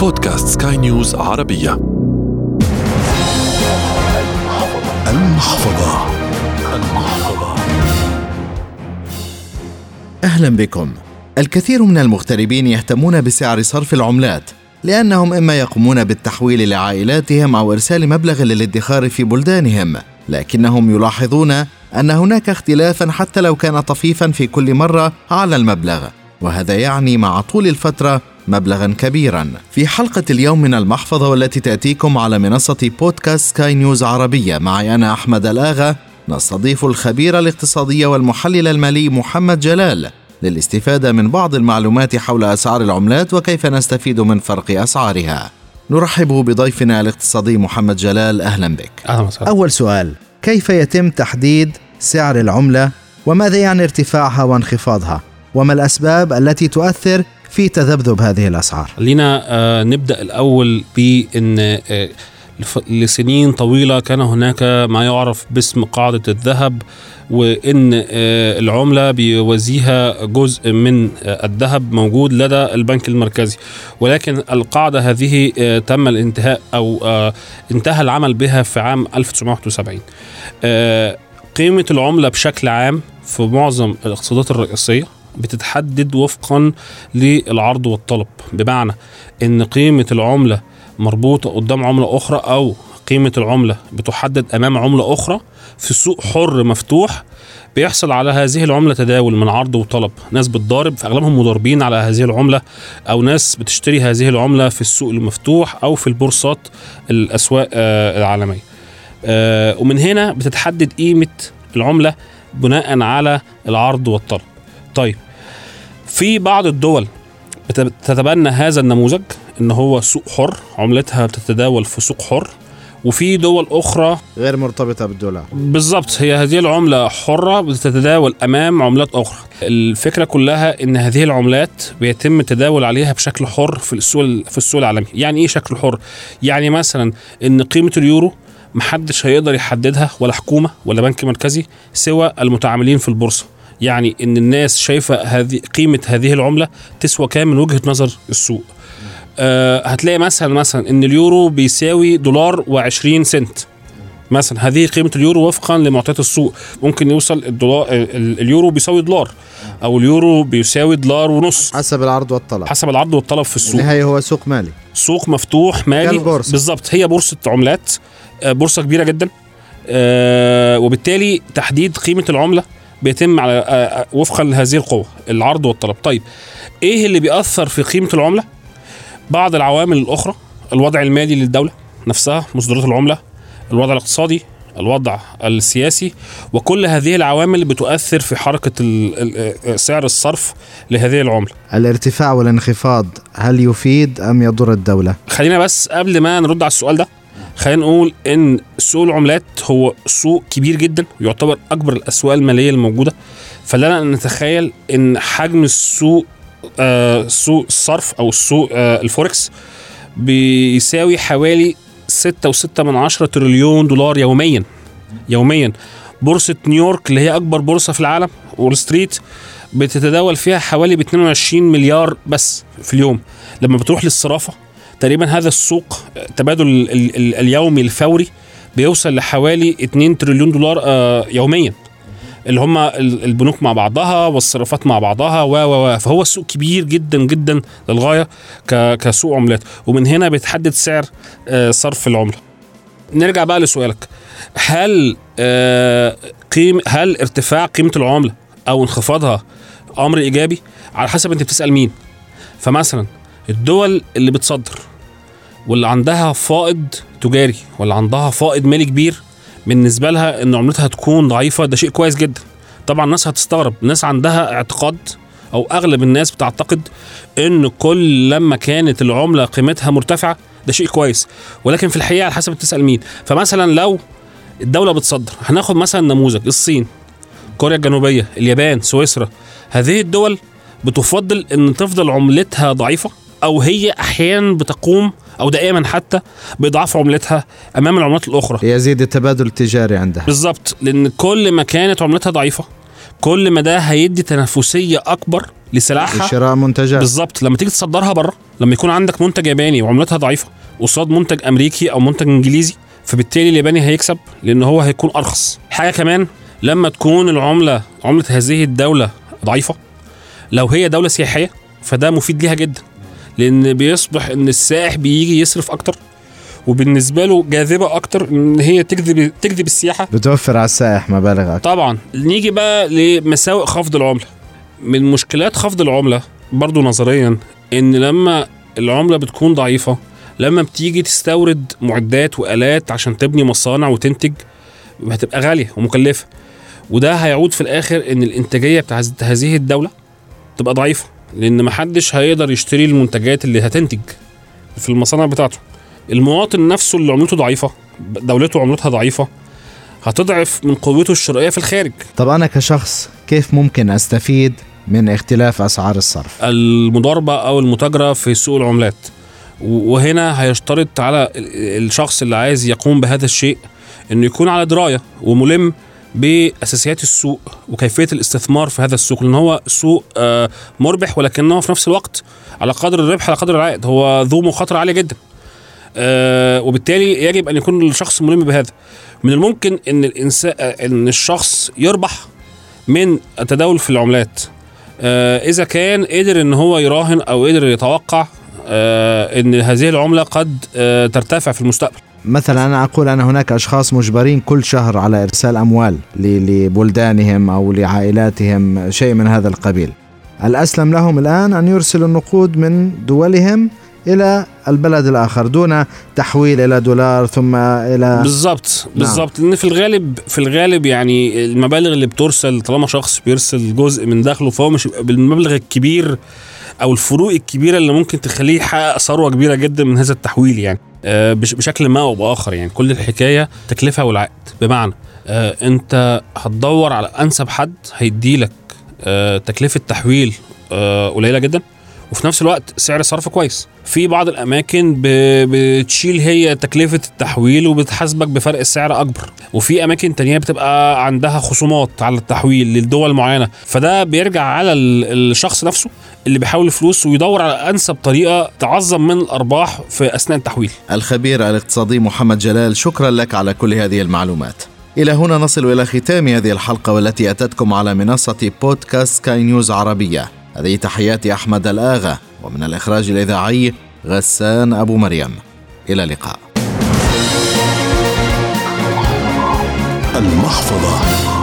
بودكاست سكاي نيوز عربية. المحفظة. المحفظة. أهلا بكم. الكثير من المغتربين يهتمون بسعر صرف العملات لأنهم إما يقومون بالتحويل لعائلاتهم أو إرسال مبلغ للادخار في بلدانهم، لكنهم يلاحظون أن هناك اختلافا حتى لو كان طفيفا في كل مرة على المبلغ، وهذا يعني مع طول الفترة مبلغا كبيرا. في حلقة اليوم من المحفظة والتي تأتيكم على منصة بودكاست سكاي نيوز عربية. معي أنا أحمد ألآغا. نستضيف الخبير الاقتصادي والمحلل المالي محمد جلال. للاستفادة من بعض المعلومات حول أسعار العملات وكيف نستفيد من فرق أسعارها. نرحب بضيفنا الاقتصادي محمد جلال. أهلا بك. أهلا وسهلا. أول سؤال. كيف يتم تحديد سعر العملة؟ وماذا يعني ارتفاعها وانخفاضها؟ وما الأسباب التي تؤثر في تذبذب هذه الأسعار. خلينا آه نبدأ الأول بإن آه لسنين طويلة كان هناك ما يعرف باسم قاعدة الذهب وإن آه العملة بيوازيها جزء من الذهب موجود لدى البنك المركزي. ولكن القاعدة هذه تم الانتهاء أو انتهى العمل بها في عام 1971 آه قيمة العملة بشكل عام في معظم الاقتصادات الرئيسية بتتحدد وفقا للعرض والطلب. بمعنى إن قيمة العملة مربوطة قدام عملة أخرى أو قيمة العملة بتحدد أمام عملة أخرى في سوق حر مفتوح بيحصل على هذه العملة تداول من عرض وطلب. ناس بتضارب في أغلبهم مضاربين على هذه العملة أو ناس بتشتري هذه العملة في السوق المفتوح أو في البورصات الأسواق آه، العالمية. آه، ومن هنا بتتحدد قيمة العملة بناء على العرض والطلب. طيب في بعض الدول بت- بتتبنى هذا النموذج إن هو سوق حر عملتها بتتداول في سوق حر وفي دول أخرى غير مرتبطة بالدولار بالظبط هي هذه العملة حرة بتتداول أمام عملات أخرى. الفكرة كلها إن هذه العملات بيتم التداول عليها بشكل حر في السوق في السوق العالمي. يعني إيه شكل حر؟ يعني مثلا إن قيمة اليورو محدش هيقدر يحددها ولا حكومة ولا بنك مركزي سوى المتعاملين في البورصة. يعني إن الناس شايفة هذه قيمة هذه العملة تسوى كام من وجهة نظر السوق. آه هتلاقي مثلا مثلا إن اليورو بيساوي دولار و20 سنت. مثلا هذه قيمة اليورو وفقا لمعطيات السوق. ممكن يوصل الدولار ال- اليورو بيساوي دولار أو اليورو بيساوي دولار ونص. حسب العرض والطلب. حسب العرض والطلب في السوق. النهاية هو سوق مالي. سوق مفتوح مالي. بالظبط. هي بورصة عملات. آه، بورصة كبيرة جدا. آه، وبالتالي تحديد قيمة العملة. بيتم على آه، آه، وفقا لهذه القوة العرض والطلب. طيب إيه اللي بيأثر في قيمة العملة؟ بعض العوامل الأخرى الوضع المالي للدولة نفسها مصدرات العملة الوضع الاقتصادي الوضع السياسي وكل هذه العوامل بتؤثر في حركة ال- ال- سعر الصرف لهذه العملة. الارتفاع والانخفاض هل يفيد أم يضر الدولة؟ خلينا بس قبل ما نرد على السؤال ده خلينا نقول إن سوق العملات هو سوق كبير جدا ويعتبر أكبر الأسواق المالية الموجودة. فلنا ان نتخيل إن حجم السوق آه سوق الصرف أو السوق آه الفوركس بيساوي حوالي 6.6 من عشرة تريليون دولار يوميا يوميا. بورصة نيويورك اللي هي أكبر بورصة في العالم وول ستريت بتتداول فيها حوالي ب 22 مليار بس في اليوم. لما بتروح للصرافة تقريبا هذا السوق ال- اليومي الفوري بيوصل لحوالي 2 تريليون دولار آه، يوميا. اللي هم ال- البنوك مع بعضها والصرافات مع بعضها و و و. فهو السوق كبير جدا جدا للغاية كسوق عملات. ومن هنا بيتحدد سعر آه، صرف العملة. نرجع بقى لسؤالك. هل آه، قيم هل ارتفاع قيمة العملة أو انخفاضها أمر إيجابي؟ على حسب أنت بتسأل مين. فمثلا الدول اللي بتصدر واللي عندها فائض تجاري واللي عندها فائض مالي كبير بالنسبة لها إن عملتها تكون ضعيفة ده شيء كويس جدا. طبعا الناس هتستغرب الناس عندها اعتقاد أو أغلب الناس بتعتقد إن كل لما كانت العملة قيمتها مرتفعة ده شيء كويس. ولكن في الحقيقة على حسب تسال مين. فمثلا لو الدولة بتصدر هناخد مثلا نموذج الصين كوريا الجنوبية اليابان سويسرا. هذه الدول بتفضل إن تفضل عملتها ضعيفة؟ أو هي أحيانا بتقوم أو دائما حتى باضعاف عملتها أمام العملات الأخرى. يزيد التبادل التجاري عندها. بالظبط لأن كل ما كانت عملتها ضعيفة كل ما ده هيدي تنافسية أكبر لسلاحها. لشراء منتجات. بالظبط لما تيجي تصدرها بره لما يكون عندك منتج ياباني وعملتها ضعيفة قصاد منتج أمريكي أو منتج إنجليزي فبالتالي الياباني هيكسب لأن هو هيكون أرخص. حاجة كمان لما تكون العملة عملة هذه الدولة ضعيفة لو هي دولة سياحية فده مفيد ليها جدا. لأن بيصبح إن السائح بيجي يصرف أكتر وبالنسبة له جاذبة أكتر إن هي تجذب تجذب السياحة. بتوفر على السائح مبالغ أكثر طبعا. نيجي بقى لمساوئ خفض العملة. من مشكلات خفض العملة برضو نظريا إن لما العملة بتكون ضعيفة لما بتيجي تستورد معدات وآلات عشان تبني مصانع وتنتج هتبقى غالية ومكلفة. وده هيعود في الآخر إن الإنتاجية بتاع هذه الدولة تبقى ضعيفة. لأن محدش هيقدر يشتري المنتجات اللي هتنتج في المصانع بتاعته. المواطن نفسه اللي عملته ضعيفة دولته عملتها ضعيفة هتضعف من قوته الشرائية في الخارج. طب أنا كشخص كيف ممكن أستفيد من اختلاف أسعار الصرف؟ المضاربة أو المتاجرة في سوق العملات. وهنا هيشترط على ال- الشخص اللي عايز يقوم بهذا الشيء إنه يكون على دراية وملم بأساسيات السوق وكيفية الاستثمار في هذا السوق لأن هو سوق آه، مربح ولكنه في نفس الوقت على قدر الربح على قدر العائد. هو ذو مخاطرة عالية جدا. آه، وبالتالي يجب أن يكون الشخص ملم بهذا. من الممكن إن الانسان إن الشخص يربح من التداول في العملات. آه، إذا كان قدر إن هو يراهن أو قدر يتوقع آه، إن هذه العملة قد آه، ترتفع في المستقبل. مثلا أنا أقول أن هناك أشخاص مجبرين كل شهر على إرسال أموال لبلدانهم أو لعائلاتهم شيء من هذا القبيل. الأسلم لهم الآن أن يرسلوا النقود من دولهم إلى البلد الآخر دون تحويل إلى دولار ثم إلى بالظبط بالظبط لأن في الغالب في الغالب يعني المبالغ اللي بترسل طالما شخص بيرسل جزء من دخله فهو مش بالمبلغ الكبير أو الفروق الكبيرة اللي ممكن تخليه يحقق ثروة كبيرة جدا من هذا التحويل يعني. بشكل ما أو بآخر يعني كل الحكاية تكلفة والعائد. بمعنى آه، أنت هتدور على أنسب حد هيديلك آه، تكلفة تحويل آه، قليلة جدا. وفي نفس الوقت سعر صرف كويس. في بعض الأماكن بتشيل هي تكلفة التحويل وبتحاسبك بفرق السعر أكبر. وفي أماكن تانية بتبقى عندها خصومات على التحويل للدول معينة. فده بيرجع على ال- الشخص نفسه اللي بيحول الفلوس ويدور على أنسب طريقة تعظم من الأرباح في أثناء التحويل. الخبير الاقتصادي محمد جلال شكرا لك على كل هذه المعلومات. إلى هنا نصل إلى ختام هذه الحلقة والتي أتتكم على منصة بودكاست سكاي نيوز عربية. هذه تحياتي أحمد الآغا ومن الإخراج الإذاعي غسان أبو مريم. إلى اللقاء. المحفظة.